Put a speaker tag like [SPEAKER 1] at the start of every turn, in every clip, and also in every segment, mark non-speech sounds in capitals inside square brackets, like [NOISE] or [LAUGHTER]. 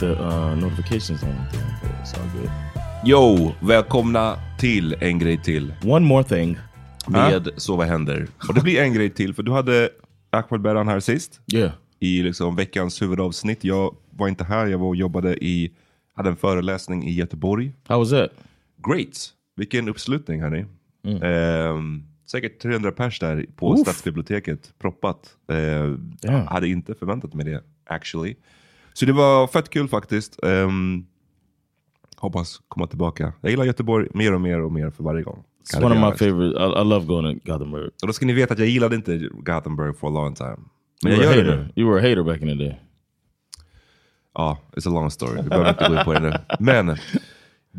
[SPEAKER 1] The uh, notifications on it's all good.
[SPEAKER 2] Yo, välkomna till en grej till.
[SPEAKER 1] One more thing.
[SPEAKER 2] Med Så vad händer? Och det blir en grej till, för du hade Ahmed Beran här sist.
[SPEAKER 1] Yeah.
[SPEAKER 2] I liksom veckans huvudavsnitt. Jag var inte här, jag var och jobbade i, hade en föreläsning i Göteborg.
[SPEAKER 1] How was that?
[SPEAKER 2] Great! Vilken uppslutning hörni.
[SPEAKER 1] Mm.
[SPEAKER 2] Ehm, säkert 300 pers där på
[SPEAKER 1] Oof.
[SPEAKER 2] Stadsbiblioteket, proppat. Ehm,
[SPEAKER 1] Yeah.
[SPEAKER 2] Hade inte förväntat mig det, actually. Så det var fett kul faktiskt. Ehm, hoppas komma tillbaka. Jag gillar Göteborg mer och mer och mer för varje gång.
[SPEAKER 1] It's one of my favorite. I, I love going to Gothenburg.
[SPEAKER 2] Och då ska ni veta att jag gillade inte Gothenburg for a long time. Men
[SPEAKER 1] You
[SPEAKER 2] jag gör det nu.
[SPEAKER 1] You were a hater back in the day.
[SPEAKER 2] Ja, it's a long story. Vi behöver inte gå in på det nu. Men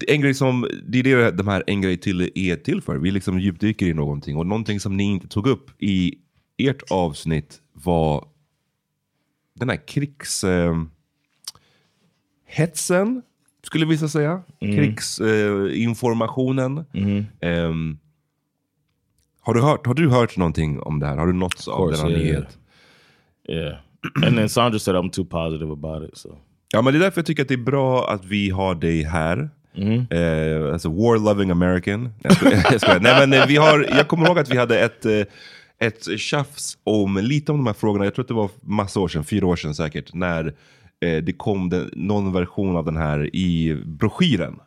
[SPEAKER 2] en grej som, det är det de här en grej till är till för. Vi liksom djupdyker i någonting. Och någonting som ni inte tog upp i ert avsnitt var den här krigs... Eh, hetsen, skulle vissa säga. Krigsinformationen. Eh, informationen. Ehm, har, du hört, har du hört någonting om det här? Har du nåtts av
[SPEAKER 1] course,
[SPEAKER 2] denna
[SPEAKER 1] yeah,
[SPEAKER 2] nyhet?
[SPEAKER 1] Yeah. and then Sandra said I'm too positive about it. So
[SPEAKER 2] Ja, men det är därför jag tycker att det är bra att vi har dig här. Eh, alltså war-loving American. [LAUGHS] Jag jag skojar. Nej, men eh, vi har, jag kommer ihåg att vi hade ett, eh, ett tjafs om lite om de här frågorna. Jag tror att det var massa år sedan, fyra år sedan säkert, när eh, det kom den, någon version av den här i broschyren.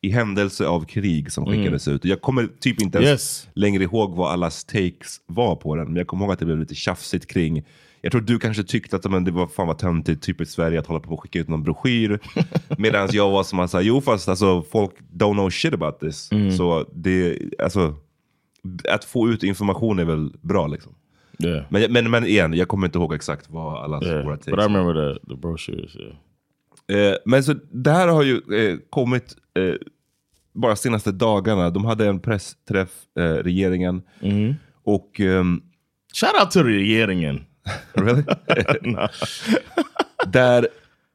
[SPEAKER 2] I händelse av krig som skickades ut. Jag kommer typ inte ens
[SPEAKER 1] Yes.
[SPEAKER 2] längre ihåg vad allas takes var på den. Men jag kommer ihåg att det blev lite tjafsigt kring jag tror du kanske tyckte att men, det var fan vad töntigt, typiskt Sverige att hålla på och skicka ut någon broschyr. [LAUGHS] Medan jag var som att jo fast alltså, folk don't know shit about this. Så det, alltså, att få ut information är väl bra liksom.
[SPEAKER 1] Yeah,
[SPEAKER 2] Men, men, men igen, jag kommer inte ihåg exakt vad allas
[SPEAKER 1] yeah.
[SPEAKER 2] våra
[SPEAKER 1] But
[SPEAKER 2] takes
[SPEAKER 1] I remember the the brochures. Yeah.
[SPEAKER 2] Eh, men så det här har ju eh, kommit eh, bara senaste dagarna. De hade en pressträff, eh, regeringen. Och... ehm,
[SPEAKER 1] Shout out the regeringen. [LAUGHS]
[SPEAKER 2] really? [LAUGHS] [LAUGHS] Där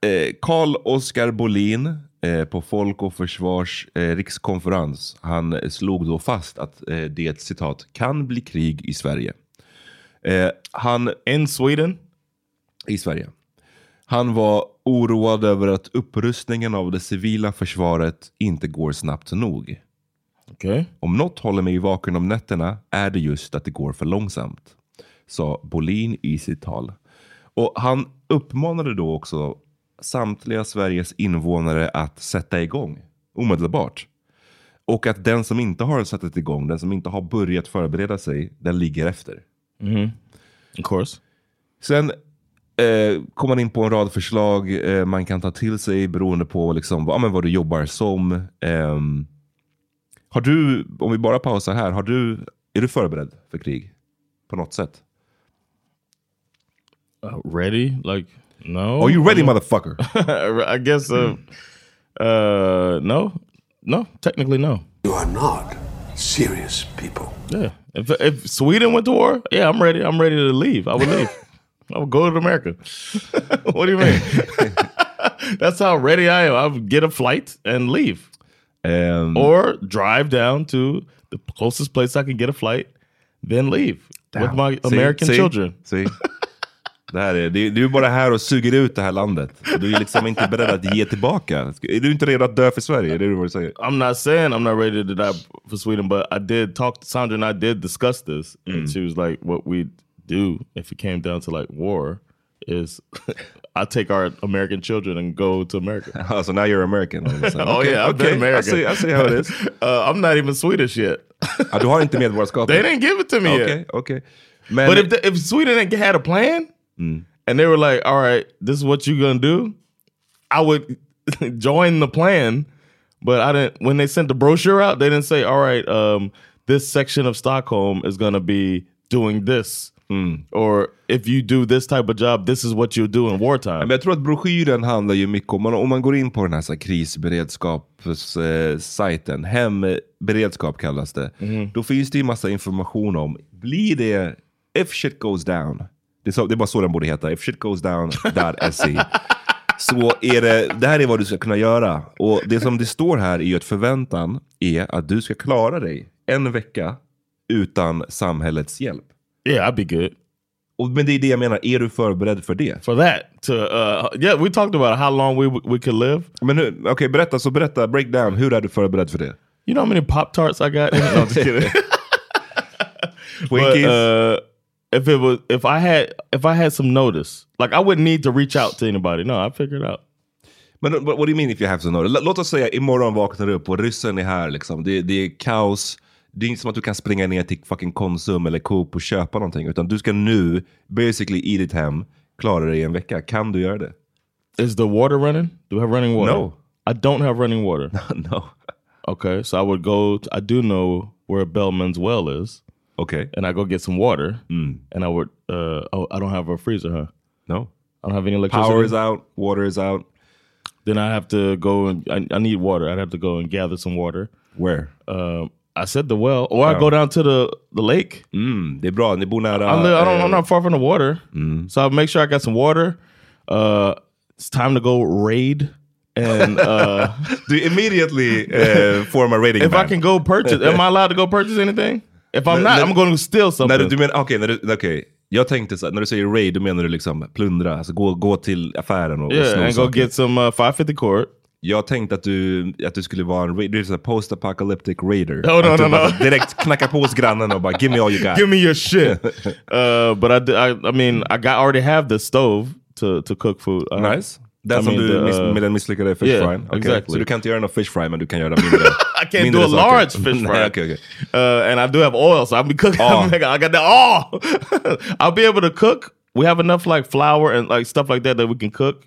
[SPEAKER 2] eh, Carl Oskar Bolin eh, på Folk och Försvars rikskonferens, han slog då fast att det citat kan bli krig i Sverige. Eh, han
[SPEAKER 1] In Sweden.
[SPEAKER 2] i Sverige. Han var oroad över att upprustningen av det civila försvaret inte går snabbt nog.
[SPEAKER 1] Okay.
[SPEAKER 2] Om något håller mig vaken om nätterna är det just att det går för långsamt, sa Bolin i sitt tal. Och han uppmanade då också samtliga Sveriges invånare att sätta igång omedelbart. Och att den som inte har satt igång, den som inte har börjat förbereda sig, den ligger efter.
[SPEAKER 3] Of course.
[SPEAKER 2] Sen eh, kommer man in på en rad förslag eh, man kan ta till sig beroende på liksom, vad, ja, men vad du jobbar som. Ehm, har du, om vi bara pausar här, har du, är du förberedd för krig? På något sätt?
[SPEAKER 3] Uh, ready? Like no.
[SPEAKER 2] Are you ready motherfucker? [LAUGHS]
[SPEAKER 3] I guess. Uh, uh, no, no. Technically, no.
[SPEAKER 4] You are not serious people.
[SPEAKER 3] Yeah. If if Sweden went to war, yeah, I'm ready. I'm ready to leave. I would leave. I would go to America. [LAUGHS] what do you mean? [LAUGHS] That's how ready I am. I would get a flight and leave,
[SPEAKER 2] Ehm,
[SPEAKER 3] or drive down to the closest place I can get a flight, then leave with my
[SPEAKER 2] see,
[SPEAKER 3] American
[SPEAKER 2] see,
[SPEAKER 3] children.
[SPEAKER 2] See? [LAUGHS] Det här är, det, du är bara här och suger ut det här landet. Du är liksom inte beredd att ge tillbaka. Är du inte redo att dö för Sverige? Är det vad du säger?
[SPEAKER 3] I'm not saying I'm not ready to die for Sweden, but I did talk to Sandra and I did discuss this. And she was like, what we do if it came down to like war is [LAUGHS] I take our American children and go to America. [LAUGHS]
[SPEAKER 2] Alltså, now you're American. sudden. [LAUGHS]
[SPEAKER 3] Oh
[SPEAKER 2] Okay,
[SPEAKER 3] yeah, I've
[SPEAKER 2] okay.
[SPEAKER 3] been American.
[SPEAKER 2] I see, I see how it is.
[SPEAKER 3] uh, I'm not even Swedish yet.
[SPEAKER 2] Ja, du har inte medborgarskap?
[SPEAKER 3] they didn't give it to me
[SPEAKER 2] Okej,
[SPEAKER 3] yet.
[SPEAKER 2] okej. Men,
[SPEAKER 3] But if the, if Sweden had a plan and they were like, all right, this is what you're gonna do, I would [LAUGHS] join the plan. But I didn't. When they sent the brochure out, they didn't say, all right, um, this section of Stockholm is gonna be doing this, or if you do this type of job, this is what you'll do in wartime.
[SPEAKER 2] Men jag tror att broschyren handlar ju mycket om, om man går in på den här, så här krisberedskapssajten, hemberedskap kallas det. Då finns det ju massa information om, blir det, if shit goes down, det är, så, det är bara så den borde heta, if shit goes down.se. Så är det, det här är vad du ska kunna göra. Och det som det står här är ju att förväntan är att du ska klara dig en vecka utan samhällets hjälp.
[SPEAKER 3] yeah, I'd be good
[SPEAKER 2] Och, men det är det jag menar, är du förberedd för det?
[SPEAKER 3] for that. To uh, yeah, we talked about how long we we could live.
[SPEAKER 2] Men okej, berätta, så berätta, break down, hur är du förberedd för det?
[SPEAKER 3] You know how many Pop Tarts I got? [LAUGHS] no, I'm just kidding. [LAUGHS] But,
[SPEAKER 2] Twinkies?
[SPEAKER 3] uh, if it was, if I had, if I had some notice, like I wouldn't need to reach out to anybody. No, I figured it out.
[SPEAKER 2] Men what, what do you mean if you have some notice? Lå- Låt oss säga imorgon vaknar du upp och ryssen är här liksom. Det, det är kaos. Det är inte som att du kan springa ner till fucking Konsum eller Coop och köpa någonting. Utan du ska nu, basically i ditt hem, klara dig i en vecka. Kan du göra det?
[SPEAKER 3] Is the water running? Do we have running water?
[SPEAKER 2] No.
[SPEAKER 3] I don't have running water. [LAUGHS]
[SPEAKER 2] no.
[SPEAKER 3] okay, so I would go. I do know where Bellman's well is,
[SPEAKER 2] Okej.
[SPEAKER 3] and I go get some water,
[SPEAKER 2] Mm.
[SPEAKER 3] and I would. Uh, oh, I don't have a freezer, huh?
[SPEAKER 2] No.
[SPEAKER 3] I don't have any electricity.
[SPEAKER 2] Power is out, water is out.
[SPEAKER 3] Then I have to go and I, I need water. I'd have to go and gather some water.
[SPEAKER 2] Where?
[SPEAKER 3] Um, I said the well, or I go down to the the lake.
[SPEAKER 2] Mm, är bra, ni bor nära...
[SPEAKER 3] I, live, I don't, I'm not far from the water, so I make sure I got some water. Uh, it's time to go raid, and uh, [LAUGHS]
[SPEAKER 2] immediately eh, form a rating
[SPEAKER 3] if I can go purchase, am I allowed to go purchase anything? If I'm not, I'm going to steal
[SPEAKER 2] När
[SPEAKER 3] something.
[SPEAKER 2] du, du menar, okej, när du, okej. Jag tänkte så här, när du säger raid, då menar du liksom plundra, alltså gå, gå till affären och, och
[SPEAKER 3] yeah,
[SPEAKER 2] sno
[SPEAKER 3] and go
[SPEAKER 2] saker.
[SPEAKER 3] get some uh, 550 cord.
[SPEAKER 2] Jag tänkte att du, att du skulle vara en raid, du är här post-apocalyptic raider.
[SPEAKER 3] Oh, no,
[SPEAKER 2] att
[SPEAKER 3] no, no.
[SPEAKER 2] direkt knackar på hos grannen och bara give me all you got. [LAUGHS]
[SPEAKER 3] Give me your shit. [LAUGHS] uh, but I, I, I mean, I got already have the stove to to cook food. Uh,
[SPEAKER 2] Nice. Den
[SPEAKER 3] I
[SPEAKER 2] som
[SPEAKER 3] mean,
[SPEAKER 2] du
[SPEAKER 3] the,
[SPEAKER 2] miss,
[SPEAKER 3] uh,
[SPEAKER 2] med den misslyckade fish
[SPEAKER 3] yeah,
[SPEAKER 2] fryen. Okej,
[SPEAKER 3] exactly.
[SPEAKER 2] Så du kan inte göra någon fish fry men du kan göra mindre
[SPEAKER 3] I can't
[SPEAKER 2] mindre
[SPEAKER 3] do a
[SPEAKER 2] saker.
[SPEAKER 3] large fish [LAUGHS] fry.
[SPEAKER 2] Nej, okej, okej.
[SPEAKER 3] Uh, and I do have oil, so I'll be cooking. [LAUGHS]
[SPEAKER 2] Oh.
[SPEAKER 3] I got that all. [LAUGHS] I'll be able to cook. We have enough like flour and like stuff like that that we can cook,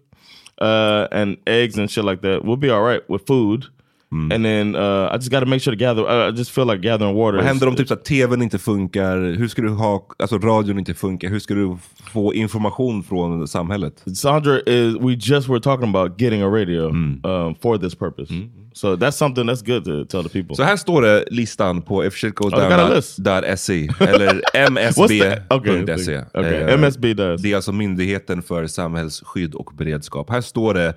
[SPEAKER 3] uh, and eggs and shit like that. We'll be all right with food.
[SPEAKER 2] Mm.
[SPEAKER 3] And then uh, I just got to make sure to gather. Uh, I just feel like gathering water.
[SPEAKER 2] Vad händer om typ så att tvn inte funkar? Hur ska du ha, alltså radion inte funkar? Hur ska du få information från samhället?
[SPEAKER 3] Sandra is. We just were talking about getting a radio
[SPEAKER 2] Mm.
[SPEAKER 3] um, for this purpose. So that's something that's good to tell the people.
[SPEAKER 2] Så här står det listan på
[SPEAKER 3] Oh, I got a list.
[SPEAKER 2] ifshitgoesdown.se [LAUGHS] eller
[SPEAKER 3] What's that? Okay,
[SPEAKER 2] msb.se.
[SPEAKER 3] okay.
[SPEAKER 2] Eh,
[SPEAKER 3] MSB does.
[SPEAKER 2] Det är alltså Myndigheten för samhällsskydd och beredskap. Här står det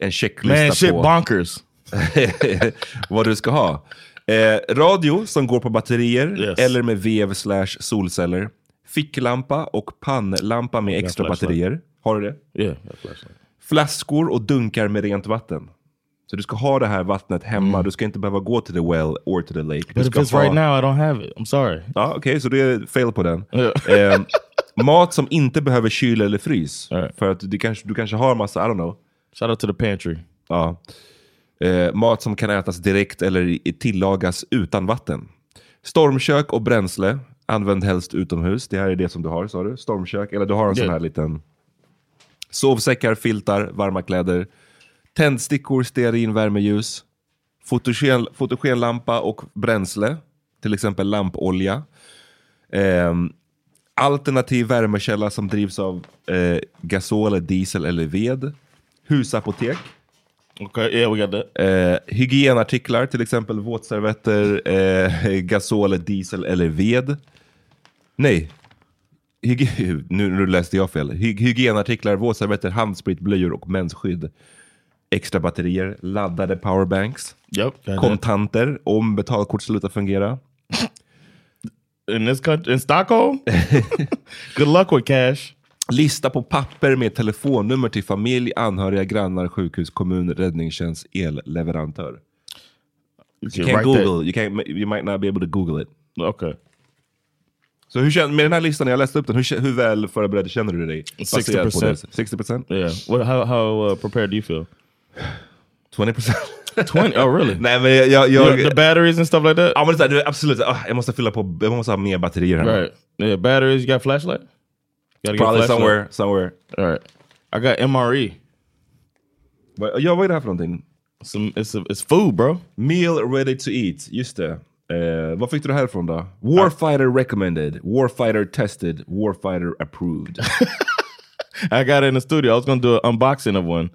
[SPEAKER 2] en checklista
[SPEAKER 3] Man, shit
[SPEAKER 2] på
[SPEAKER 3] bonkers. [LAUGHS]
[SPEAKER 2] vad du ska ha. Eh, radio som går på batterier
[SPEAKER 3] Yes.
[SPEAKER 2] eller med vev slash solceller. Ficklampa och pannlampa med extra batterier. Har du det?
[SPEAKER 3] Yeah.
[SPEAKER 2] Flaskor och dunkar med rent vatten. Så du ska ha det här vattnet hemma. Du ska inte behöva gå till the well or to the lake. Du
[SPEAKER 3] Mm. But if it's
[SPEAKER 2] ha...
[SPEAKER 3] right now, I don't have it. I'm sorry.
[SPEAKER 2] Ja, Okej, så det är fail på den.
[SPEAKER 3] Yeah.
[SPEAKER 2] Eh, mat som inte behöver kyl eller frys.
[SPEAKER 3] Alright.
[SPEAKER 2] För att du kanske, du kanske har massa, I don't know.
[SPEAKER 3] Shout out to the pantry.
[SPEAKER 2] Ja. Eh, mat som kan ätas direkt eller tillagas utan vatten. Stormkök och bränsle. Använd helst utomhus. Det här är det som du har, sa du? Stormkök. Eller du har en sån
[SPEAKER 3] Ja.
[SPEAKER 2] här liten... Sovsäckar, filtar, varma kläder. Tändstickor, stearin, värmeljus. Fotogen, fotogenlampa och bränsle. Till exempel lampolja. Ehm, alternativ värmekälla som drivs av eh, gasol, diesel eller ved. Husapotek.
[SPEAKER 3] Okay, yeah, we got that.
[SPEAKER 2] Eh, hygienartiklar, till exempel våtservetter, eh, gasol, diesel eller ved. Nej, Hygi- [LAUGHS] nu, nu läste jag fel. Hy hygienartiklar, våtservetter, handsprit, blöjor och mensskydd. Extra batterier, laddade powerbanks.
[SPEAKER 3] Yep.
[SPEAKER 2] Kontanter om betalkort slutar fungera.
[SPEAKER 3] In this country, in Stockholm? [LAUGHS] Good luck with cash.
[SPEAKER 2] Lista på papper med telefonnummer till familj, anhöriga, grannar, sjukhus, kommun, räddningstjänst, elleverantör.
[SPEAKER 3] You
[SPEAKER 2] You
[SPEAKER 3] can
[SPEAKER 2] can't
[SPEAKER 3] write
[SPEAKER 2] Google, you, can't, you might not be able to Google it.
[SPEAKER 3] Okay.
[SPEAKER 2] Så hur känner, med den här listan, jag läste upp den, hur, hur väl förberedd känner du dig? Baserat på
[SPEAKER 3] 60%.
[SPEAKER 2] det? 60%?
[SPEAKER 3] Yeah. What, how how uh, prepared do you feel?
[SPEAKER 2] 20%?
[SPEAKER 3] 20? Oh, really? [LAUGHS]
[SPEAKER 2] Nej men jag... jag,
[SPEAKER 3] You
[SPEAKER 2] jag
[SPEAKER 3] the batteries and stuff like that?
[SPEAKER 2] ja, men det absolut, ah, jag måste fylla på, jag måste ha mer batterier här.
[SPEAKER 3] Right. Yeah, batteries. You got flashlight? Gotta
[SPEAKER 2] Probably somewhere, somewhere.
[SPEAKER 3] All right. I got MRE.
[SPEAKER 2] Vad- Ja, vad är det här för någonting?
[SPEAKER 3] Some it's a, it's food, bro.
[SPEAKER 2] Meal ready to eat, just det. Eh, vad fick du det här ifrån då? Warfighter recommended, Warfighter tested, Warfighter approved. [LAUGHS]
[SPEAKER 3] I got it in the studio. I was gonna do an unboxing of one.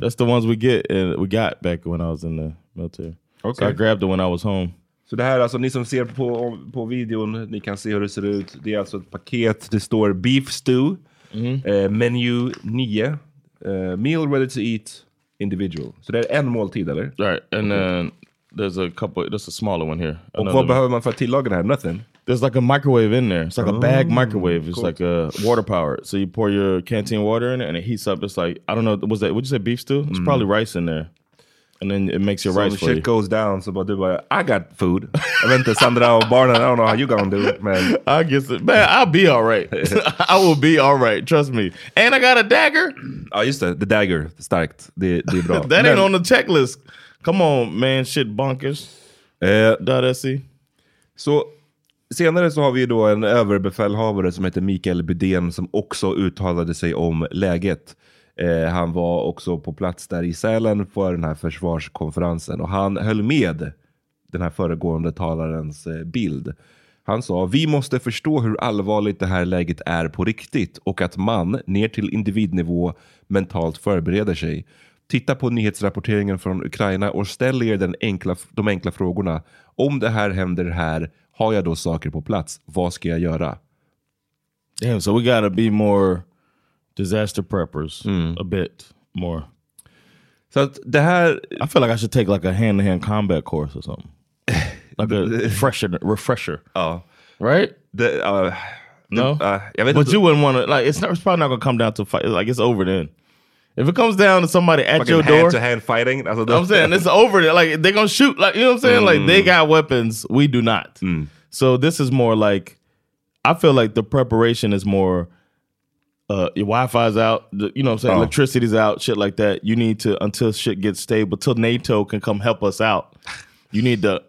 [SPEAKER 3] That's the ones we get uh, we got back when I was in the military. So
[SPEAKER 2] Okay.
[SPEAKER 3] I grabbed it when I was home.
[SPEAKER 2] Så det här, alltså ni som ser på, på videon, ni kan se hur det ser ut. Det är alltså ett paket, det står beef stew, eh, menu 9, eh, meal ready to eat individual. Så det är en måltid eller?
[SPEAKER 3] Right, and then there's a couple. There's a smaller one here.
[SPEAKER 2] Och
[SPEAKER 3] Another
[SPEAKER 2] vad behöver man för att tillaga det här? Nothing?
[SPEAKER 3] There's like a microwave in there. It's like a bag
[SPEAKER 2] Oh,
[SPEAKER 3] microwave. It's
[SPEAKER 2] cool.
[SPEAKER 3] like a water powered. So you pour your canteen water in it, and it heats up. It's like I don't know. Was that? Would you say beef stew? It's probably rice in there, and then it makes your
[SPEAKER 2] So
[SPEAKER 3] rice you.
[SPEAKER 2] shit goes down så bara du bara, I got food. [LAUGHS] Jag vet inte, Sandra och barnen, I don't know how you gonna do it man. [LAUGHS]
[SPEAKER 3] I guess it, man, I'll be all right. [LAUGHS] I will be all right. Trust me. And I got a dagger. [CLEARS THROAT]
[SPEAKER 2] Ja just det, the dagger, starkt. Det, det är bra.
[SPEAKER 3] That ain't on the checklist. Come on, man. Shit bonkers.
[SPEAKER 2] Eh,
[SPEAKER 3] se.
[SPEAKER 2] Så senare så har vi då en överbefälhavare som heter Mikael Bydén som också uttalade sig om läget. Eh, han var också på plats där i Sälen för den här försvarskonferensen och han höll med den här föregående talarens eh, bild. Han sa, vi måste förstå hur allvarligt det här läget är på riktigt och att man, ner till individnivå, mentalt förbereder sig. Titta på nyhetsrapporteringen från Ukraina och ställ er den enkla, de enkla frågorna. Om det här händer här, har jag då saker på plats? Vad ska jag göra?
[SPEAKER 3] Damn. So we gotta be more disaster preppers. A bit more.
[SPEAKER 2] So det här,
[SPEAKER 3] I feel like I should take like a hand to hand combat course or something. [LAUGHS] Like a refresher. Refresher.
[SPEAKER 2] ja,
[SPEAKER 3] Right?
[SPEAKER 2] det, uh,
[SPEAKER 3] No.
[SPEAKER 2] uh, jag vet
[SPEAKER 3] But
[SPEAKER 2] inte.
[SPEAKER 3] you wouldn't want to like. It's not. It's probably not gonna come down to fight. Like it's over then. If it comes down to somebody at
[SPEAKER 2] Fucking
[SPEAKER 3] your
[SPEAKER 2] hand
[SPEAKER 3] door,
[SPEAKER 2] to hand fighting. Alltså,
[SPEAKER 3] I'm saying it's over. Like they're gonna shoot. Like you know what I'm saying. Like they got weapons. We do not. So this is more like. I feel like the preparation is more. Uh, your Wi-Fi's out. You know what I'm saying.
[SPEAKER 2] Oh.
[SPEAKER 3] Electricity's out. Shit like that. You need to until shit gets stable. Till NATO can come help us out. You need to.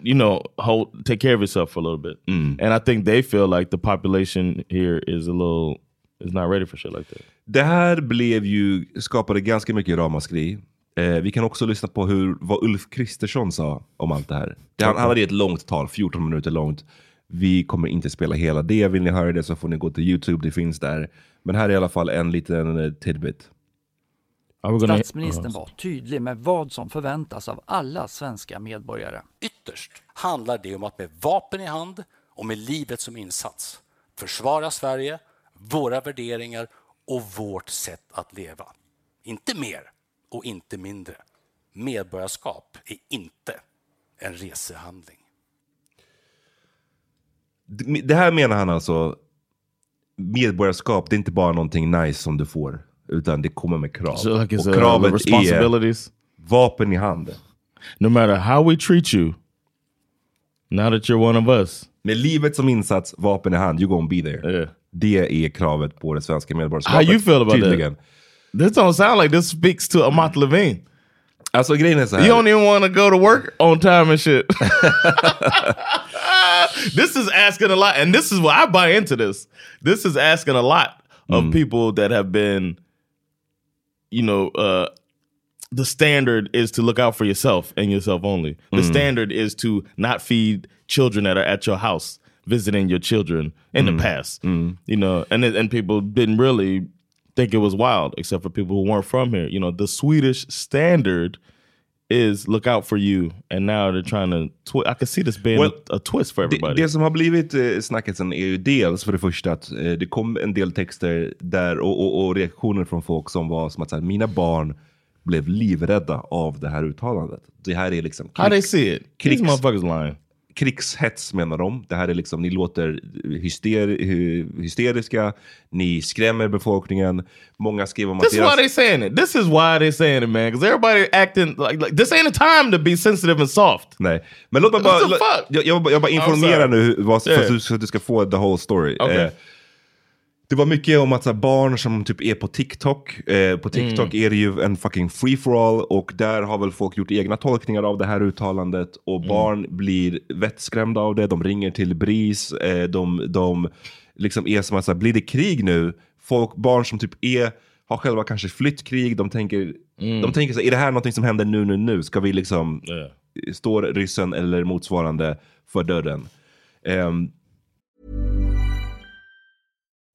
[SPEAKER 3] You know, hold take care of yourself for a little bit. And I think they feel like the population here is a little is not ready for shit like that.
[SPEAKER 2] Det här blev ju, skapade ganska mycket ramaskri. Eh, vi kan också lyssna på hur, vad Ulf Kristersson sa om allt det här. Det, han, han hade ett långt tal, 14 minuter långt. Vi kommer inte spela hela det. Vill ni höra det så får ni gå till YouTube, det finns där. Men här är i alla fall en liten eh, tidbit.
[SPEAKER 5] Statsministern var tydlig med vad som förväntas av alla svenska medborgare.
[SPEAKER 6] Ytterst handlar det om att med vapen i hand och med livet som insats försvara Sverige, våra värderingar och vårt sätt att leva. Inte mer och inte mindre. Medborgarskap är inte en resehandling.
[SPEAKER 2] Det här menar han alltså, medborgarskap, det är inte bara någonting nice som du får. Utan det kommer med krav.
[SPEAKER 3] So like
[SPEAKER 2] Och kravet är vapen i hand.
[SPEAKER 3] No matter how we treat you, now that you're one of us,
[SPEAKER 2] Med livet som insats, vapen i hand, you gonna be there.
[SPEAKER 3] Yeah.
[SPEAKER 2] Det är kravet på det svenska medborgarskapet.
[SPEAKER 3] How you feel about that?
[SPEAKER 2] tydligen.
[SPEAKER 3] this don't sound like this speaks to Amat Levine.
[SPEAKER 2] Alltså grejen är så här.
[SPEAKER 3] You don't even want to go to work on time and shit. [LAUGHS] this is asking a lot, and this is why I buy into this. This is asking a lot of mm. people that have been, you know, uh, the standard is to look out for yourself and yourself only. The mm. standard is to not feed children that are at your house, visiting your children in the mm. past. You know, and and people didn't really think it was wild, except for people who weren't from here. You know, the Swedish standard is look out for you, and now they're trying to. I can see this being
[SPEAKER 2] Well,
[SPEAKER 3] a, a twist for everybody.
[SPEAKER 2] Det, det som har blivit eh, snacket sen är ju dels för det första att eh, det kom en del texter där och, och, och reaktioner från folk som var som att så här, mina barn blev livrädda av det här uttalandet. Det här är liksom
[SPEAKER 3] How they see it? These
[SPEAKER 2] krigs,
[SPEAKER 3] motherfuckers lying.
[SPEAKER 2] Krigshets menar de. Det här är liksom, ni låter hyster, hy- hysteriska, ni skrämmer befolkningen. Många skriver om att
[SPEAKER 3] This is why they saying it. This is why they saying it, man. Because everybody acting like, like this ain't a time to be sensitive and soft.
[SPEAKER 2] Nej, men låt mig bara, jag, jag, jag bara
[SPEAKER 3] I'm
[SPEAKER 2] informera
[SPEAKER 3] sorry.
[SPEAKER 2] nu vad,
[SPEAKER 3] Yeah.
[SPEAKER 2] för, att du, så att du ska få the whole story.
[SPEAKER 3] Okay.
[SPEAKER 2] Eh, det var mycket om att här, barn som typ är på TikTok, eh, på TikTok
[SPEAKER 3] Mm.
[SPEAKER 2] är det ju en fucking free for all och där har väl folk gjort egna tolkningar av det här uttalandet och
[SPEAKER 3] Mm.
[SPEAKER 2] barn blir vettskrämda av det, de ringer till BRIS, eh, de, de liksom är som att så här, blir det krig nu? Folk, barn som typ är, har själva kanske flytt krig, de tänker,
[SPEAKER 3] Mm.
[SPEAKER 2] de tänker så här, är det här någonting som händer nu, nu, nu? Ska vi liksom
[SPEAKER 3] Yeah.
[SPEAKER 2] står ryssen eller motsvarande för dörren. Ehm,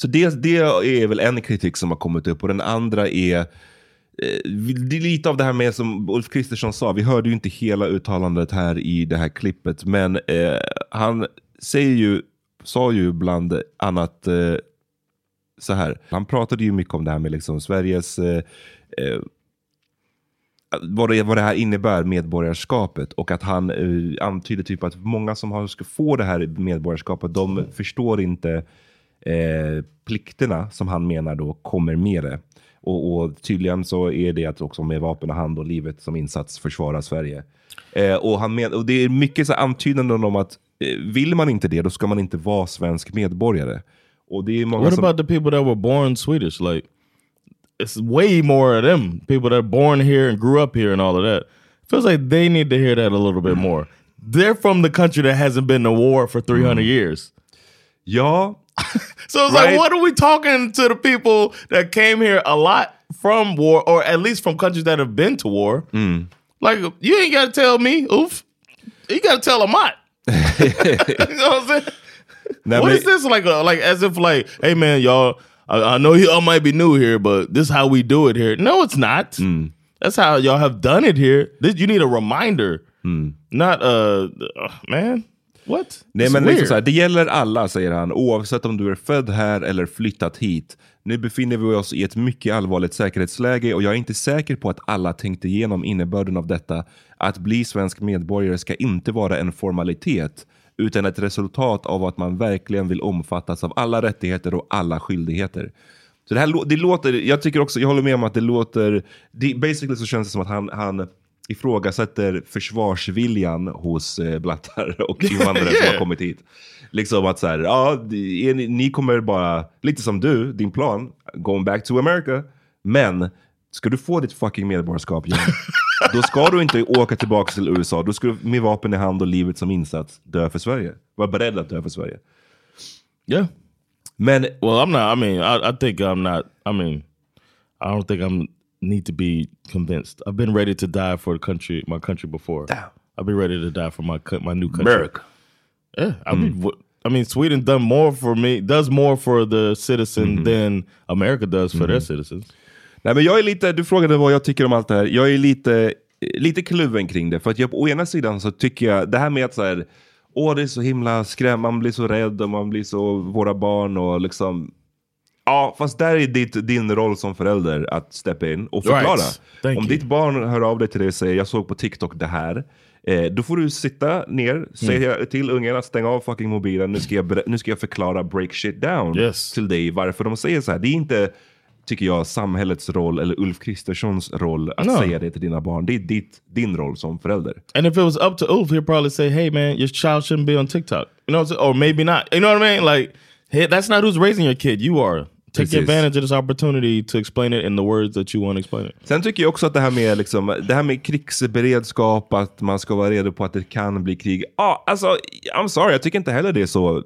[SPEAKER 2] Så det, det är väl en kritik som har kommit upp. Och den andra är eh, det är lite av det här med som Ulf Kristersson sa, vi hörde ju inte hela uttalandet här i det här klippet, men eh, han säger ju, sa ju bland annat eh, så här, han pratade ju mycket om det här med liksom Sveriges eh, eh vad det, vad det här innebär, medborgarskapet. Och att han eh, antyder typ att många som har, ska få det här medborgarskapet, de förstår inte eh, plikterna som han menar då kommer med det. Och, och tydligen så är det att också med vapen och hand och livet som insats försvara Sverige. Eh, och, han men, och det är mycket så antydanden om att eh, vill man inte det, då ska man inte vara svensk medborgare. Och det är många
[SPEAKER 3] What
[SPEAKER 2] som...
[SPEAKER 3] about the people that were born Swedish? Like, it's way more of them people that are born here and grew up here and all of that. Feels like they need to hear that a little bit more. They're from the country that hasn't been to war for 300 years.
[SPEAKER 2] Ja. [LAUGHS]
[SPEAKER 3] so it's
[SPEAKER 2] Right.
[SPEAKER 3] like, what are we talking to the people that came here a lot from war, or at least from countries that have been to war? Like, you ain't got to tell me, oof. You got to tell Amat. [LAUGHS] [LAUGHS] you know what I'm saying?
[SPEAKER 2] Nej,
[SPEAKER 3] what is this like? Like as if like, hey man, y'all. I, I know y'all might be new here, but this is how we do it here. No, it's not. That's how y'all have done it here. This, you need a reminder, not uh, uh, man. What?
[SPEAKER 2] Nej
[SPEAKER 3] It's
[SPEAKER 2] men liksom så här, det gäller alla säger han, oavsett om du är född här eller flyttat hit. Nu befinner vi oss i ett mycket allvarligt säkerhetsläge och jag är inte säker på att alla tänkte igenom innebörden av detta. Att bli svensk medborgare ska inte vara en formalitet utan ett resultat av att man verkligen vill omfattas av alla rättigheter och alla skyldigheter. Så det här det låter, jag tycker också, jag håller med om att det låter, det, basically så känns det som att han, han ifrågasätter försvarsviljan hos eh, blattar [LAUGHS] och invandrare som har [LAUGHS]
[SPEAKER 3] Yeah.
[SPEAKER 2] kommit hit. Liksom att så här, ja, ni kommer bara, lite som du, din plan, going back to America. Men ska du få ditt fucking medborgarskap igen, [LAUGHS] då ska du inte åka tillbaka till USA. Då ska du med vapen i hand och livet som insats dö för Sverige. Var beredd att dö för Sverige.
[SPEAKER 3] Yeah.
[SPEAKER 2] Men
[SPEAKER 3] well, I'm not. I mean, I, I think I'm not. I mean, I don't think I'm need to be convinced. I've been ready to die for the country, my country before. I've been ready to die for my my new country.
[SPEAKER 2] America.
[SPEAKER 3] Yeah, I mean, wh- I mean, Sweden done more for me, does more for the citizen than America does for their citizens.
[SPEAKER 2] Nej, men jag är lite, du frågade vad jag tycker om allt det här. Jag är lite, lite kluven kring det. För att jag på ena sidan så tycker jag, det här med att så här, åh det är så himla skräm, man blir så rädd och man blir så, våra barn och liksom. Ja, fast där är ditt, din roll som förälder att steppa in och förklara.
[SPEAKER 3] Right.
[SPEAKER 2] Om
[SPEAKER 3] you.
[SPEAKER 2] ditt barn hör av dig till dig och säger jag såg på TikTok det här. Eh, då får du sitta ner, säga till ungen att stänga av fucking mobilen. Nu ska jag, nu ska jag förklara break shit down
[SPEAKER 3] Yes.
[SPEAKER 2] till dig varför de säger så här. Det är inte, tycker jag, samhällets roll eller Ulf Kristerssons roll att
[SPEAKER 3] No.
[SPEAKER 2] säga det till dina barn. Det är ditt, din roll som förälder.
[SPEAKER 3] And if it was up to Ulf, he'd probably say, "Hey, man, your child shouldn't be on TikTok." You know, or maybe not. You know what I mean? Like, hey, that's not who's raising your kid. You are. Take
[SPEAKER 2] Precis.
[SPEAKER 3] advantage of this opportunity to explain it in the words that you want to explain it.
[SPEAKER 2] Sen tycker jag också att det här med, liksom, det här med krigsberedskap, att man ska vara redo på att det kan bli krig. Ja, alltså, I'm sorry, jag tycker inte heller det är så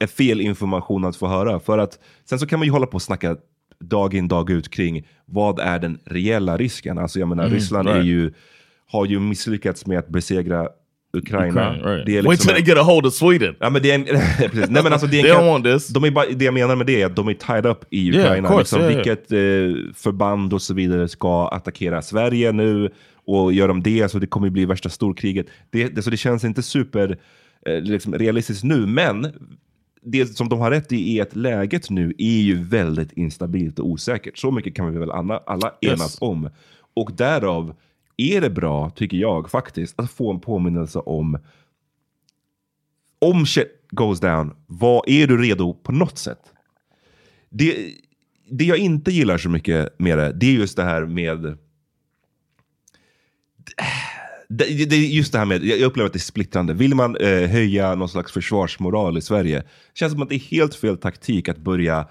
[SPEAKER 2] f- fel information att få höra. För att sen så kan man ju hålla på och snacka dag in dag ut kring vad är den reella risken. Alltså jag menar,
[SPEAKER 3] Mm,
[SPEAKER 2] Ryssland är
[SPEAKER 3] right.
[SPEAKER 2] ju, har ju misslyckats med att besegra Ukraina.
[SPEAKER 3] Ukraine, right.
[SPEAKER 2] Det är
[SPEAKER 3] Wait
[SPEAKER 2] liksom
[SPEAKER 3] till they get a hold of Sweden.
[SPEAKER 2] Ja, men det är en, [LAUGHS] precis. Nej, men alltså, det är en
[SPEAKER 3] They don't want this.
[SPEAKER 2] De är bara, det jag menar med det är att de är tied up i
[SPEAKER 3] Yeah,
[SPEAKER 2] Ukraina.
[SPEAKER 3] of course,
[SPEAKER 2] liksom,
[SPEAKER 3] yeah, yeah.
[SPEAKER 2] vilket eh, förband och så vidare ska attackera Sverige nu. Och gör de det så det kommer bli värsta storkriget. Det, det, så det känns inte super eh, liksom, realistiskt nu. Men det som de har rätt i är att läget nu är ju väldigt instabilt och osäkert. Så mycket kan vi väl alla, alla
[SPEAKER 3] Yes.
[SPEAKER 2] enas om. Och därav är det bra, tycker jag faktiskt, att få en påminnelse om om shit goes down, vad är du redo på något sätt? Det, det jag inte gillar så mycket med det, det är just det här med... Det, det är just det här med, jag upplever att det är splittrande. Vill man eh, höja någon slags försvarsmoral i Sverige, känns som att det är helt fel taktik att börja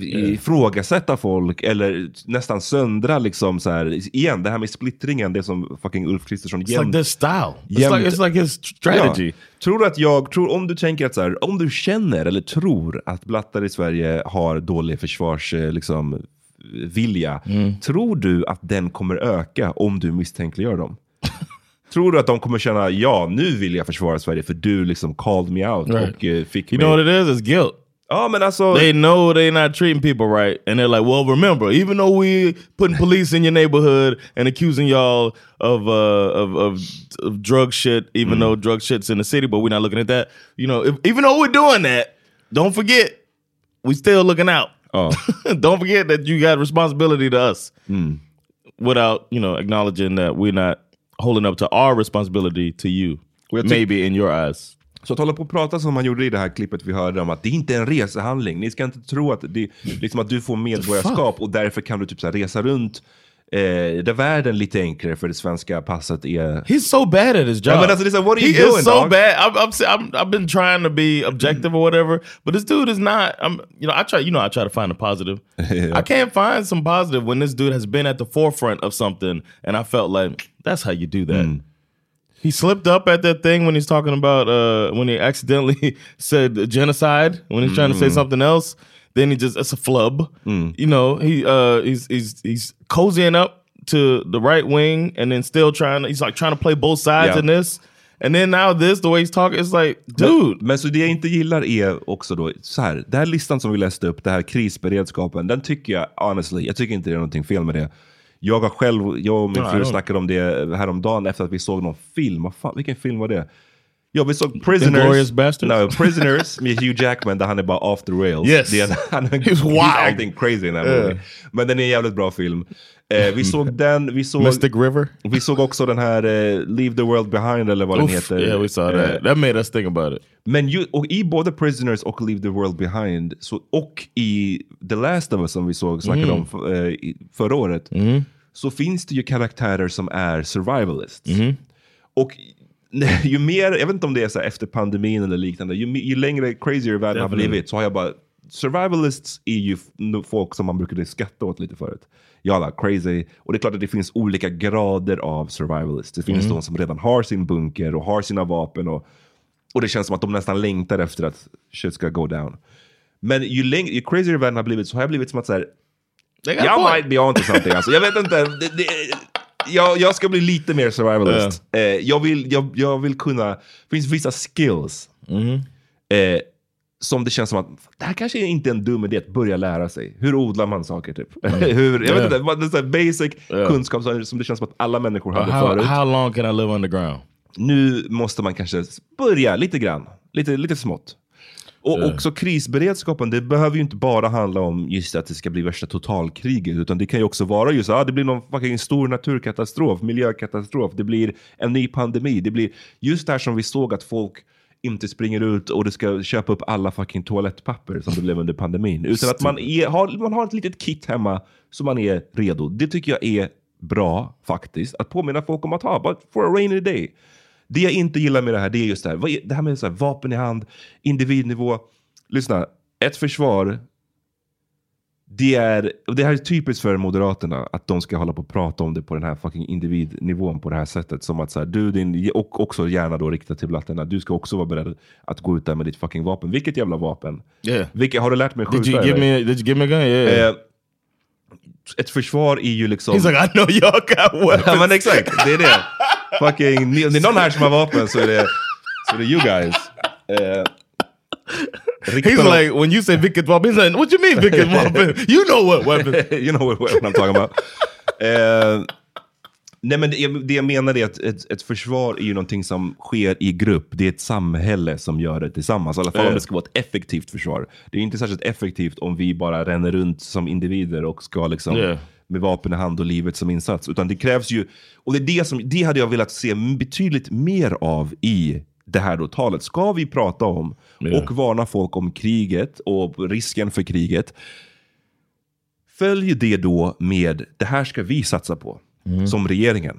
[SPEAKER 2] ifrågasätta folk eller nästan söndra liksom så här. Igen, det här med splittringen, det som fucking Ulf Kristersson
[SPEAKER 3] It's like their style. It's
[SPEAKER 2] jämt-
[SPEAKER 3] like, it's like his strategy.
[SPEAKER 2] Ja. Tror du att jag, tror, om du tänker att så här, om du känner eller tror att blattar i Sverige har dålig försvars, eh, liksom, vilja,
[SPEAKER 3] Mm.
[SPEAKER 2] tror du att den kommer öka om du misstänkliggör dem? [LAUGHS] tror du att de kommer känna, ja nu vill jag försvara Sverige för du liksom called me out
[SPEAKER 3] Right.
[SPEAKER 2] och eh, fick
[SPEAKER 3] You
[SPEAKER 2] mig...
[SPEAKER 3] know what it is? It's guilt.
[SPEAKER 2] Ja, I saw.
[SPEAKER 3] They know they're not treating people right, and they're like, "Well, remember, even though we putting police in your neighborhood and accusing y'all of uh, of, of of drug shit, even though drug shit's in the city, but we're not looking at that. You know, if, even though we're doing that, don't forget we still looking out. [LAUGHS] don't forget that you got responsibility to us, without you know acknowledging that we're not holding up to our responsibility to you, maybe in your eyes."
[SPEAKER 2] Så att hålla på och prata som man gjorde i det här klippet vi hörde om att det inte är en resehandling. Ni ska inte tro att det liksom att du får medborgarskap och därför kan du typ så resa runt eh, där världen lite enklare för det svenska passet är...
[SPEAKER 3] He's so bad at his job.
[SPEAKER 2] Ja, men alltså, det är så what are
[SPEAKER 3] he
[SPEAKER 2] you doing,
[SPEAKER 3] so
[SPEAKER 2] dog?
[SPEAKER 3] bad. I've, I've, se- I'm, I've been trying to be objective or whatever, but this dude is not. I'm, you know, I try. You know, I try to find a positive. [LAUGHS] I can't find some positive when this dude has been at the forefront of something, and I felt like that's how you do that. He slipped up at that thing when he's talking about uh, when he accidentally [LAUGHS] said genocide when he's trying to say
[SPEAKER 2] Mm.
[SPEAKER 3] something else. Then he just it's a flub. You know, he uh, he's he's he's cozying up to the right wing and then still trying. He's like trying to play both sides
[SPEAKER 2] Yeah.
[SPEAKER 3] in this. And then now this, the way he's talking, it's like, dude.
[SPEAKER 2] Men, men så det jag inte gillar är också då, så här, den här listan som vi läste upp, det här krisberedskapen, den tycker jag honestly, jag tycker inte det är någonting fel med det. Jag har själv, jag och min fru snackade om det häromdagen efter att vi såg någon film. Vad fan, vilken film var det? Ja, vi såg Prisoners. No, [LAUGHS] Prisoners med Hugh Jackman där han är bara off the rails.
[SPEAKER 3] Yes.
[SPEAKER 2] Det är, han,
[SPEAKER 3] was
[SPEAKER 2] he's [LAUGHS]
[SPEAKER 3] wild.
[SPEAKER 2] acting crazy in that
[SPEAKER 3] Yeah.
[SPEAKER 2] movie. Men den är en jävligt bra film. Eh, vi såg den, vi såg...
[SPEAKER 3] Mystic River?
[SPEAKER 2] Vi såg också den här eh, Leave the World Behind eller vad den
[SPEAKER 3] Oof,
[SPEAKER 2] heter.
[SPEAKER 3] yeah, we saw that.
[SPEAKER 2] Eh,
[SPEAKER 3] That made us think about it.
[SPEAKER 2] Men ju, och i både Prisoners och Leave the World Behind så, och i The Last of Us som vi såg snackade
[SPEAKER 3] Mm.
[SPEAKER 2] om f- eh, förra året så finns det ju karaktärer som är survivalists. Och [LAUGHS] ju mer, jag vet inte om det är så här efter pandemin eller liknande, ju, ju längre crazier världen har blivit så har jag bara, survivalists är ju folk som man brukade skratta åt lite förut. Jalla, crazy. Och det är klart att det finns olika grader av survivalists. Det finns
[SPEAKER 3] Mm.
[SPEAKER 2] de som redan har sin bunker och har sina vapen och, och det känns som att de nästan längtar efter att shit ska go down. Men ju, läng- ju crazier världen har blivit så har jag blivit som att så här,
[SPEAKER 3] They got a
[SPEAKER 2] jag might be onto something. Alltså, jag vet inte. Det, det, jag, jag ska bli lite mer survivalist. Eh, jag, vill, jag, jag vill kunna... Det finns vissa skills eh, som det känns som att det här kanske inte är en dum idé att börja lära sig. Hur odlar man saker typ? [LAUGHS] Hur, jag
[SPEAKER 3] Yeah.
[SPEAKER 2] vet inte, det är basic
[SPEAKER 3] Yeah.
[SPEAKER 2] kunskap som, det känns som att alla människor hade
[SPEAKER 3] how,
[SPEAKER 2] förut.
[SPEAKER 3] how long can I live underground?
[SPEAKER 2] Nu måste man kanske börja lite grann, lite, lite smått. Och
[SPEAKER 3] Ja.
[SPEAKER 2] också krisberedskapen, det behöver ju inte bara handla om just att det ska bli värsta totalkriget, utan det kan ju också vara just att ah, det blir någon fucking stor naturkatastrof, miljökatastrof, det blir en ny pandemi, det blir just det här som vi såg att folk inte springer ut och det ska köpa upp alla fucking toalettpapper som det blev under pandemin. Utan att man, är, har, man har ett litet kit hemma så man är redo. Det tycker jag är bra faktiskt. Att påminna folk om att ha, but for a rainy day. Det jag inte gillar med det här, det är just det här, det här med så här, vapen i hand, individnivå. Lyssna, ett försvar, det är, och det här är typiskt för Moderaterna, att de ska hålla på och prata om det på den här fucking individnivån på det här sättet. Som att så här, du din, och också gärna då rikta till blattarna, du ska också vara beredd att gå ut där med ditt fucking vapen. Vilket jävla vapen?
[SPEAKER 3] Yeah.
[SPEAKER 2] Vilket, har du lärt mig skjuta?
[SPEAKER 3] Did you give me? Did you give me a gun? Yeah.
[SPEAKER 2] Eh, ett försvar är ju liksom...
[SPEAKER 3] He's like, I know y'all got [LAUGHS] weapons.
[SPEAKER 2] ja men exakt, det är det. Fucking, om det är någon här som har vapen så är det, så är det you guys. Eh,
[SPEAKER 3] He's like, when you say vilket vapen, he's like, what you mean vilket vapen? [LAUGHS] You know what weapon. [LAUGHS]
[SPEAKER 2] you know what weapon I'm talking about. [LAUGHS] Eh, nej men det, det jag menar är att ett, ett försvar är ju någonting som sker i grupp. Det är ett samhälle som gör det tillsammans. I alla fall om
[SPEAKER 3] Ja.
[SPEAKER 2] det ska vara ett effektivt försvar. Det är inte särskilt effektivt om vi bara ränner runt som individer och ska liksom
[SPEAKER 3] Ja.
[SPEAKER 2] med vapen i hand och livet som insats. Utan det krävs ju, och det, är det, som, det hade jag velat se betydligt mer av i det här då talet. Ska vi prata om
[SPEAKER 3] Ja.
[SPEAKER 2] och varna folk om kriget och risken för kriget. Följ det då med, det här ska vi satsa på, som regeringen.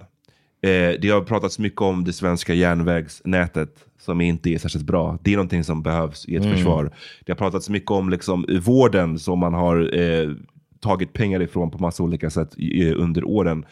[SPEAKER 2] Eh, det har pratats mycket om det svenska järnvägsnätet som inte är särskilt bra. Det är någonting som behövs i ett
[SPEAKER 3] Mm.
[SPEAKER 2] försvar. Det har pratats mycket om liksom, vården som man har eh, tagit pengar ifrån på massa olika sätt eh, under åren.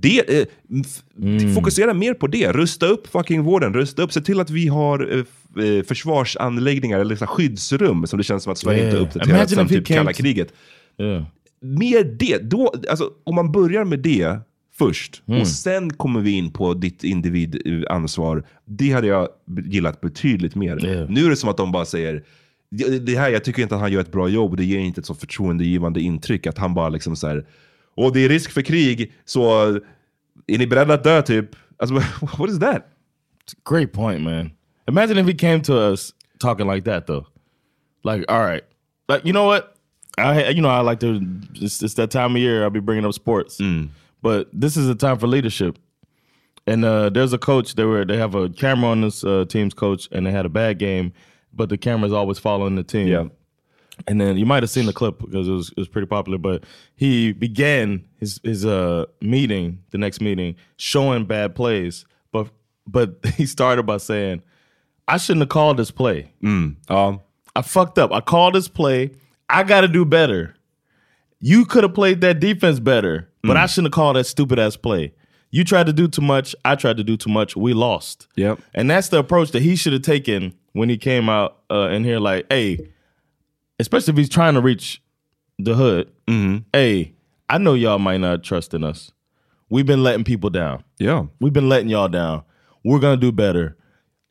[SPEAKER 2] Det, eh, f- Fokusera mer på det. Rusta upp fucking vården. Rusta upp. Se till att vi har eh, eh, försvarsanläggningar eller här skyddsrum som det känns som att Sverige inte
[SPEAKER 3] Yeah.
[SPEAKER 2] har uppdaterat
[SPEAKER 3] he
[SPEAKER 2] typ kalla kriget.
[SPEAKER 3] Yeah.
[SPEAKER 2] Mer det. Då, alltså, om man börjar med det först
[SPEAKER 3] Mm.
[SPEAKER 2] och sen kommer vi in på ditt individansvar. Det hade jag gillat betydligt mer.
[SPEAKER 3] Yeah.
[SPEAKER 2] Nu är det som att de bara säger det här, jag tycker inte att han gör ett bra jobb. Det ger inte ett så förtroendegivande intryck att han bara liksom så här. Och det är risk för krig, så är ni beredda att dö typ? Alltså, [LAUGHS] what is that?
[SPEAKER 3] Great point, man. Imagine if he came to us talking like that, though. Like, all right, like you know what? I you know I like to. It's, it's that time of year I'll be bringing up sports, but this is a time for leadership. And uh, there's a coach. They were they have a camera on this uh, team's coach, and they had a bad game, but the camera's always following the team.
[SPEAKER 2] Yeah.
[SPEAKER 3] And then you might have seen the clip because it was it was pretty popular. But he began his his uh meeting, the next meeting, showing bad plays. But but [LAUGHS] he started by saying, "I shouldn't have called this play.
[SPEAKER 2] Mm. Um,
[SPEAKER 3] I fucked up. I called this play. I got to do better. You could have played that defense better, but I shouldn't have called that stupid ass play. You tried to do too much. I tried to do too much. We lost.
[SPEAKER 2] Yep.
[SPEAKER 3] And that's the approach that he should have taken when he came out uh, in here. Like, hey, especially if he's trying to reach the hood. Mm-hmm. Hey, I know y'all might not trust in us. We've been letting people down.
[SPEAKER 2] Yeah.
[SPEAKER 3] We've been letting y'all down. We're gonna do better.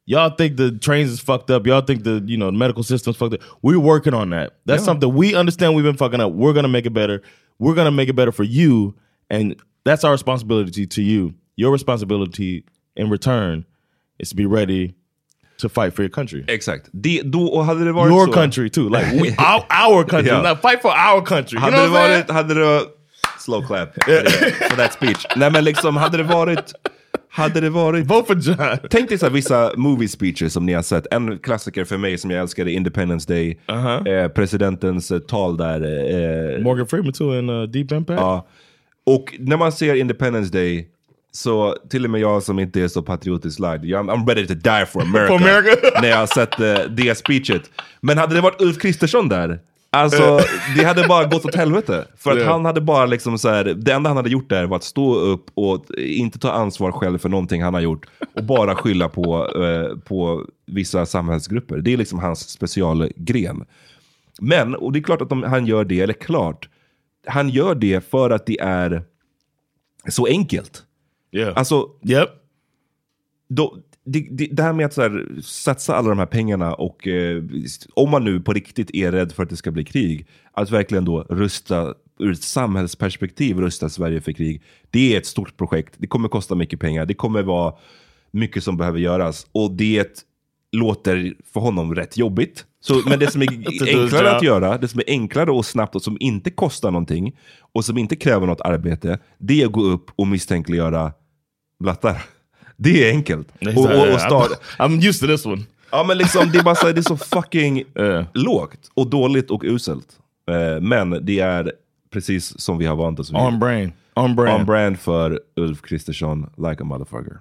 [SPEAKER 3] Y'all think the trains is fucked up. Y'all think the you know the medical system's fucked up. We're working on that. That's
[SPEAKER 2] Yeah.
[SPEAKER 3] something we understand. We've been fucking up. We're gonna make it better. We're gonna make it better for you, and that's our responsibility to you. Your responsibility in return is to be ready to fight for your country.
[SPEAKER 2] Exakt. Det, då, och hade det varit
[SPEAKER 3] Your
[SPEAKER 2] så,
[SPEAKER 3] country too, like [LAUGHS] we, our, our country,
[SPEAKER 2] Ja.
[SPEAKER 3] not fight for our country. You
[SPEAKER 2] Hade
[SPEAKER 3] know
[SPEAKER 2] det varit, hade det Slow clap [LAUGHS] for that speech. Nej men liksom, hade det varit... Hade det varit...
[SPEAKER 3] Vote for John. [LAUGHS]
[SPEAKER 2] Tänk dig så vissa movie speeches som ni har sett. En klassiker för mig som jag älskade, Independence Day. eh, presidentens eh, tal där. Eh,
[SPEAKER 3] Morgan Freeman too in uh, Deep Impact.
[SPEAKER 2] Ja. Och när man ser Independence Day, så till och med jag som inte är så patriotiskt lagd, jag- I'm ready to die for [LAUGHS] America.
[SPEAKER 3] For America. [LAUGHS]
[SPEAKER 2] när jag sett uh, det speechet. Men hade det varit Ulf Kristersson där, alltså det hade bara gått åt helvete. För att
[SPEAKER 3] Ja.
[SPEAKER 2] han hade bara liksom så här, det enda han hade gjort där var att stå upp och inte ta ansvar själv för någonting han har gjort. Och bara skylla på, eh, på vissa samhällsgrupper. Det är liksom hans specialgren. Men, och det är klart att om han gör det, eller klart, han gör det för att det är så enkelt.
[SPEAKER 3] Yeah.
[SPEAKER 2] Alltså,
[SPEAKER 3] yep.
[SPEAKER 2] då, det, det, det här med att så här, satsa alla de här pengarna och eh, om man nu på riktigt är rädd för att det ska bli krig, att verkligen då rusta ur ett samhällsperspektiv rusta Sverige för krig. Det är ett stort projekt. Det kommer kosta mycket pengar. Det kommer vara mycket som behöver göras och det låter för honom rätt jobbigt. Så, men det som är [LAUGHS] enklare att göra, det som är enklare och snabbt och som inte kostar någonting och som inte kräver något arbete, det är att gå upp och misstänkliggöra blattar. Det är enkelt. Och, och, och start,
[SPEAKER 3] I'm used to this one.
[SPEAKER 2] Ja men liksom det är bara så, det är så [LAUGHS] fucking lågt och dåligt och uselt. Eh, men det är precis som vi har vant oss vid.
[SPEAKER 3] On brain. On brand.
[SPEAKER 2] On brand för Ulf Kristersson, like a motherfucker.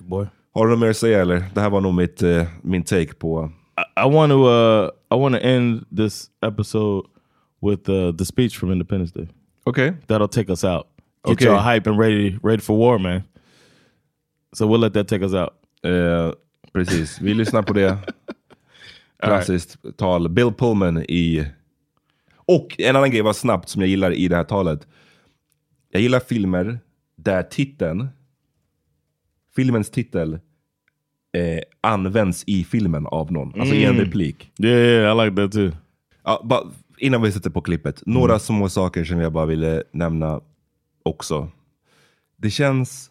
[SPEAKER 3] Boy.
[SPEAKER 2] Har du något mer att säga eller? Det här var nog mitt, eh, min take på...
[SPEAKER 3] I, I want to uh I want to end this episode with uh, the speech from Independence Day.
[SPEAKER 2] Okay.
[SPEAKER 3] That'll take us out. Get
[SPEAKER 2] Okay.
[SPEAKER 3] y'all hype and ready ready for war, man. So we'll let that take us out.
[SPEAKER 2] Eh, precis, vi lyssnar på det. [LAUGHS] Klassiskt tal. Bill Pullman i... Och en annan grej var snabbt som jag gillar i det här talet. Jag gillar filmer där titeln, filmens titel, eh, används i filmen av någon. Alltså i en
[SPEAKER 3] Mm.
[SPEAKER 2] replik.
[SPEAKER 3] Yeah, yeah, I like that too.
[SPEAKER 2] Ja, innan vi sätter på klippet, några små saker som jag bara ville nämna också. Det känns,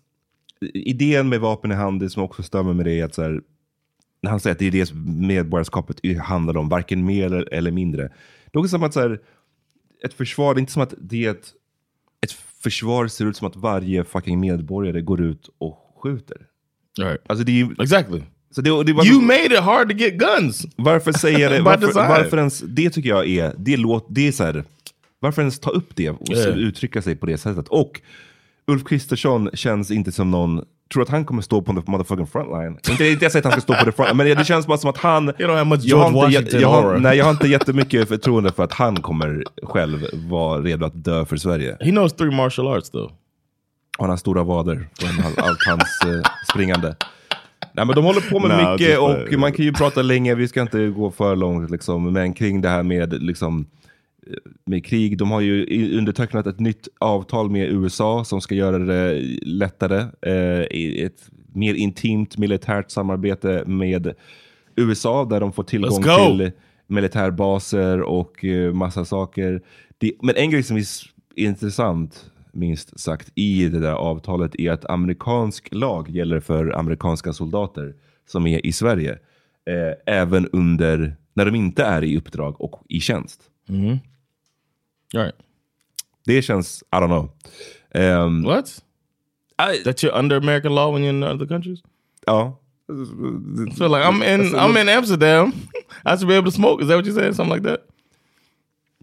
[SPEAKER 2] idén med vapen i hand, det som också stämmer med det är att så här, när han säger att det är det som medborgarskapet handlar om, varken mer eller, eller mindre. Det är också som att så här, ett försvar, det är inte som att det är ett, ett försvar ser ut som att varje fucking medborgare går ut och skjuter.
[SPEAKER 3] Right.
[SPEAKER 2] Alltså det är.
[SPEAKER 3] Exactly.
[SPEAKER 2] Så det, det var
[SPEAKER 3] You made it hard to get guns.
[SPEAKER 2] Varför säger det? [LAUGHS] Varför, varför ens, det tycker jag är, det, låt, det är så här, varför ens ta upp det och
[SPEAKER 3] Yeah.
[SPEAKER 2] uttrycka sig på det sättet? Och Ulf Kristersson känns inte som någon, tror att han kommer stå på the motherfucking frontline. [LAUGHS] Inte, inte jag säger att han ska stå på the front, men det känns bara som att han...
[SPEAKER 3] You have much
[SPEAKER 2] jag, har inte, jag, har, nej, jag har inte [LAUGHS] jättemycket förtroende för att han kommer själv vara redo att dö för Sverige.
[SPEAKER 3] He knows three martial arts though.
[SPEAKER 2] Han har stora vader från all- allt hans eh, springande. Nej men de håller på med
[SPEAKER 3] Nah,
[SPEAKER 2] mycket och man kan ju prata länge, vi ska inte gå för långt liksom, men kring det här med liksom med krig. De har ju undertecknat ett nytt avtal med USA som ska göra det lättare. Eh, ett mer intimt militärt samarbete med USA där de får tillgång till militärbaser och eh, massa saker. Men en grej som är intressant, minst sagt, i det där avtalet är att amerikansk lag gäller för amerikanska soldater som är i Sverige. Eh, även under, när de inte är i uppdrag och i tjänst.
[SPEAKER 3] Mm. Right.
[SPEAKER 2] Det känns, I don't know. Ehm,
[SPEAKER 3] What? that you're under American law when you're in other countries?
[SPEAKER 2] Ja.
[SPEAKER 3] So like I'm in I'm in Amsterdam. I should be able to smoke. Is that what you said? Something like that?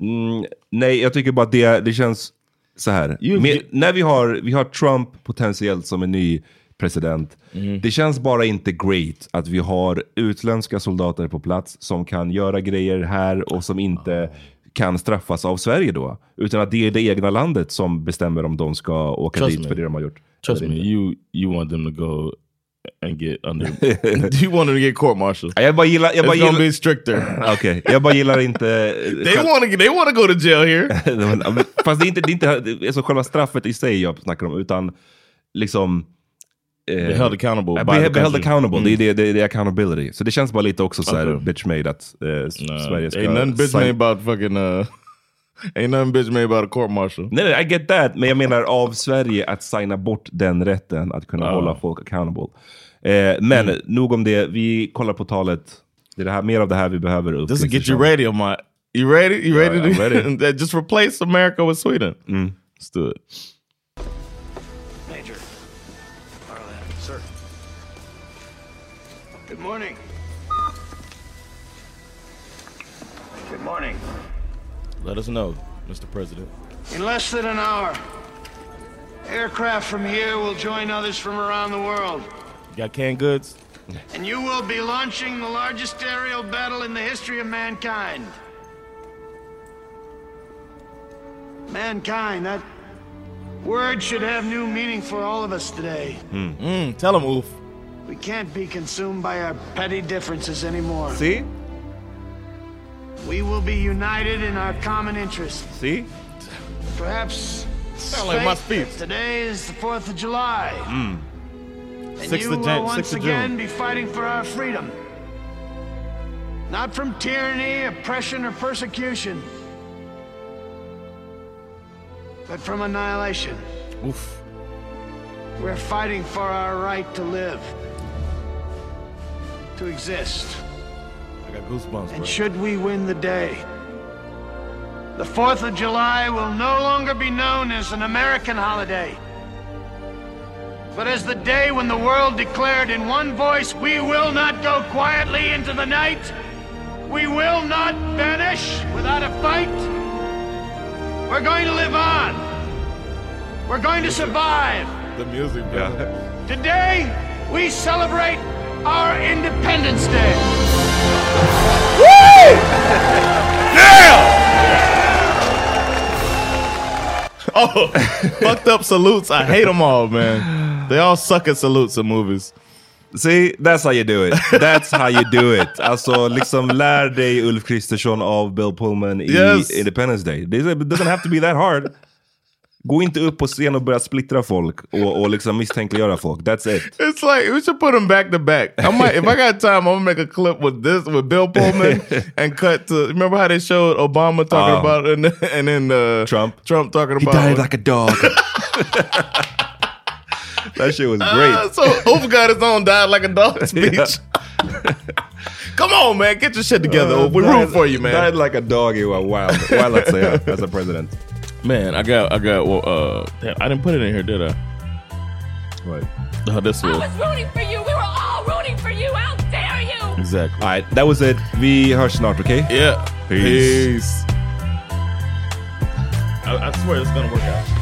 [SPEAKER 2] Mm, nej, jag tycker bara att det, det känns så här.
[SPEAKER 3] You-
[SPEAKER 2] Med,
[SPEAKER 3] you-
[SPEAKER 2] när vi har, vi har Trump potentiellt som en ny president.
[SPEAKER 3] Mm.
[SPEAKER 2] Det känns bara inte great att vi har utländska soldater på plats som kan göra grejer här och som inte kan straffas av Sverige då. Utan att det är det egna landet som bestämmer om de ska åka
[SPEAKER 3] Trust
[SPEAKER 2] dit
[SPEAKER 3] me.
[SPEAKER 2] för det de har gjort.
[SPEAKER 3] Trust me, you you want them to go and get under. [LAUGHS] you want them to get court martial.
[SPEAKER 2] Jag bara gillar... Jag bara
[SPEAKER 3] It's gonna
[SPEAKER 2] gillar
[SPEAKER 3] be stricter. [LAUGHS]
[SPEAKER 2] Okej, jag bara gillar inte... [LAUGHS]
[SPEAKER 3] They want to they want to go to jail here.
[SPEAKER 2] Fast det är inte, det är inte det är så själva straffet i sig jag snackar om, utan liksom... Eh,
[SPEAKER 3] Be held accountable
[SPEAKER 2] ja,
[SPEAKER 3] by
[SPEAKER 2] Be,
[SPEAKER 3] the
[SPEAKER 2] be held
[SPEAKER 3] country.
[SPEAKER 2] accountable,
[SPEAKER 3] Mm.
[SPEAKER 2] det, är, det, det är accountability. Så det känns bara lite också så här
[SPEAKER 3] Okay.
[SPEAKER 2] bitch made att eh, Sverige ska...
[SPEAKER 3] Ain't nothing bitch made about fucking uh [LAUGHS] ain't nothing bitch made about a court martial.
[SPEAKER 2] Nej, nej, I get that. Men jag menar av Sverige att signa bort den rätten att kunna
[SPEAKER 3] Ja.
[SPEAKER 2] hålla folk accountable. Eh, men
[SPEAKER 3] Mm.
[SPEAKER 2] nog om det. Vi kollar på talet. Det är det här, mer av det här vi behöver. Ulf
[SPEAKER 3] This will get you ready on my You ready? You ready
[SPEAKER 2] Yeah,
[SPEAKER 3] to
[SPEAKER 2] ready. [LAUGHS]
[SPEAKER 3] just replace America with Sweden?
[SPEAKER 2] Mm.
[SPEAKER 3] Let's do it.
[SPEAKER 7] Good morning. Good morning.
[SPEAKER 3] Let us know, Mr. President.
[SPEAKER 7] In less than an hour, aircraft from here will join others from around the world.
[SPEAKER 3] You got canned goods? [LAUGHS]
[SPEAKER 7] And you will be launching the largest aerial battle in the history of mankind. Mankind, that word should have new meaning for all of us today.
[SPEAKER 3] Mm, tell him, Oof.
[SPEAKER 7] We can't be consumed by our petty differences anymore.
[SPEAKER 2] See?
[SPEAKER 7] We will be united in our common interests.
[SPEAKER 2] See?
[SPEAKER 7] Perhaps
[SPEAKER 3] Sound like my
[SPEAKER 7] that Today is the 4th of July.
[SPEAKER 2] Mm.
[SPEAKER 7] And
[SPEAKER 3] Sixth
[SPEAKER 7] you
[SPEAKER 3] of
[SPEAKER 7] will once again be fighting for our freedom. Not from tyranny, oppression, or persecution, but from annihilation.
[SPEAKER 3] Oof.
[SPEAKER 7] We're fighting for our right to live, to exist.
[SPEAKER 3] I got goosebumps, bro.
[SPEAKER 7] And should we win the day, the 4th of July will no longer be known as an American holiday, but as the day when the world declared in one voice, we will not go quietly into the night. We will not vanish without a fight. We're going to live on. We're going to survive.
[SPEAKER 3] The music, bro.
[SPEAKER 7] Today, we celebrate our Independence Day. Woo! [LAUGHS] yeah! [LAUGHS]
[SPEAKER 3] Oh, fucked up salutes. I hate them all, man. They all suck at salutes in movies.
[SPEAKER 2] See, that's how you do it. That's how you do it. Alltså, liksom lär dig Ulf Kristersson av Bill Pullman i
[SPEAKER 3] Yes.
[SPEAKER 2] Independence Day. It doesn't have to be that hard. Gå inte upp på scen och börja splittra folk och, och liksom misstänkliggöra folk. That's it.
[SPEAKER 3] It's like we should put them back to back. I might, if I got time, I'm gonna make a clip with this with Bill Pullman [LAUGHS] and cut to. Remember how they showed Obama talking
[SPEAKER 2] Oh.
[SPEAKER 3] about it and, and then uh,
[SPEAKER 2] Trump.
[SPEAKER 3] Trump talking
[SPEAKER 2] He
[SPEAKER 3] about
[SPEAKER 2] died like a dog. [LAUGHS] that shit was great.
[SPEAKER 3] Uh, so Oof got his own died like a dog [LAUGHS] speech. Come on, man, get your shit together.
[SPEAKER 2] Uh,
[SPEAKER 3] we root for you, man.
[SPEAKER 2] Died like a dog. You were wild. Wild att säga as a president.
[SPEAKER 3] Man, I got, I got. Well, uh, damn, I didn't put it in here, did I?
[SPEAKER 2] Right.
[SPEAKER 3] Oh, this was
[SPEAKER 8] rooting for you. We were all rooting for you. How dare you?
[SPEAKER 3] exactly.
[SPEAKER 2] All right, that was it. We hörs snart, okej?
[SPEAKER 3] Yeah.
[SPEAKER 2] Peace.
[SPEAKER 3] Peace. I, I swear it's gonna work out.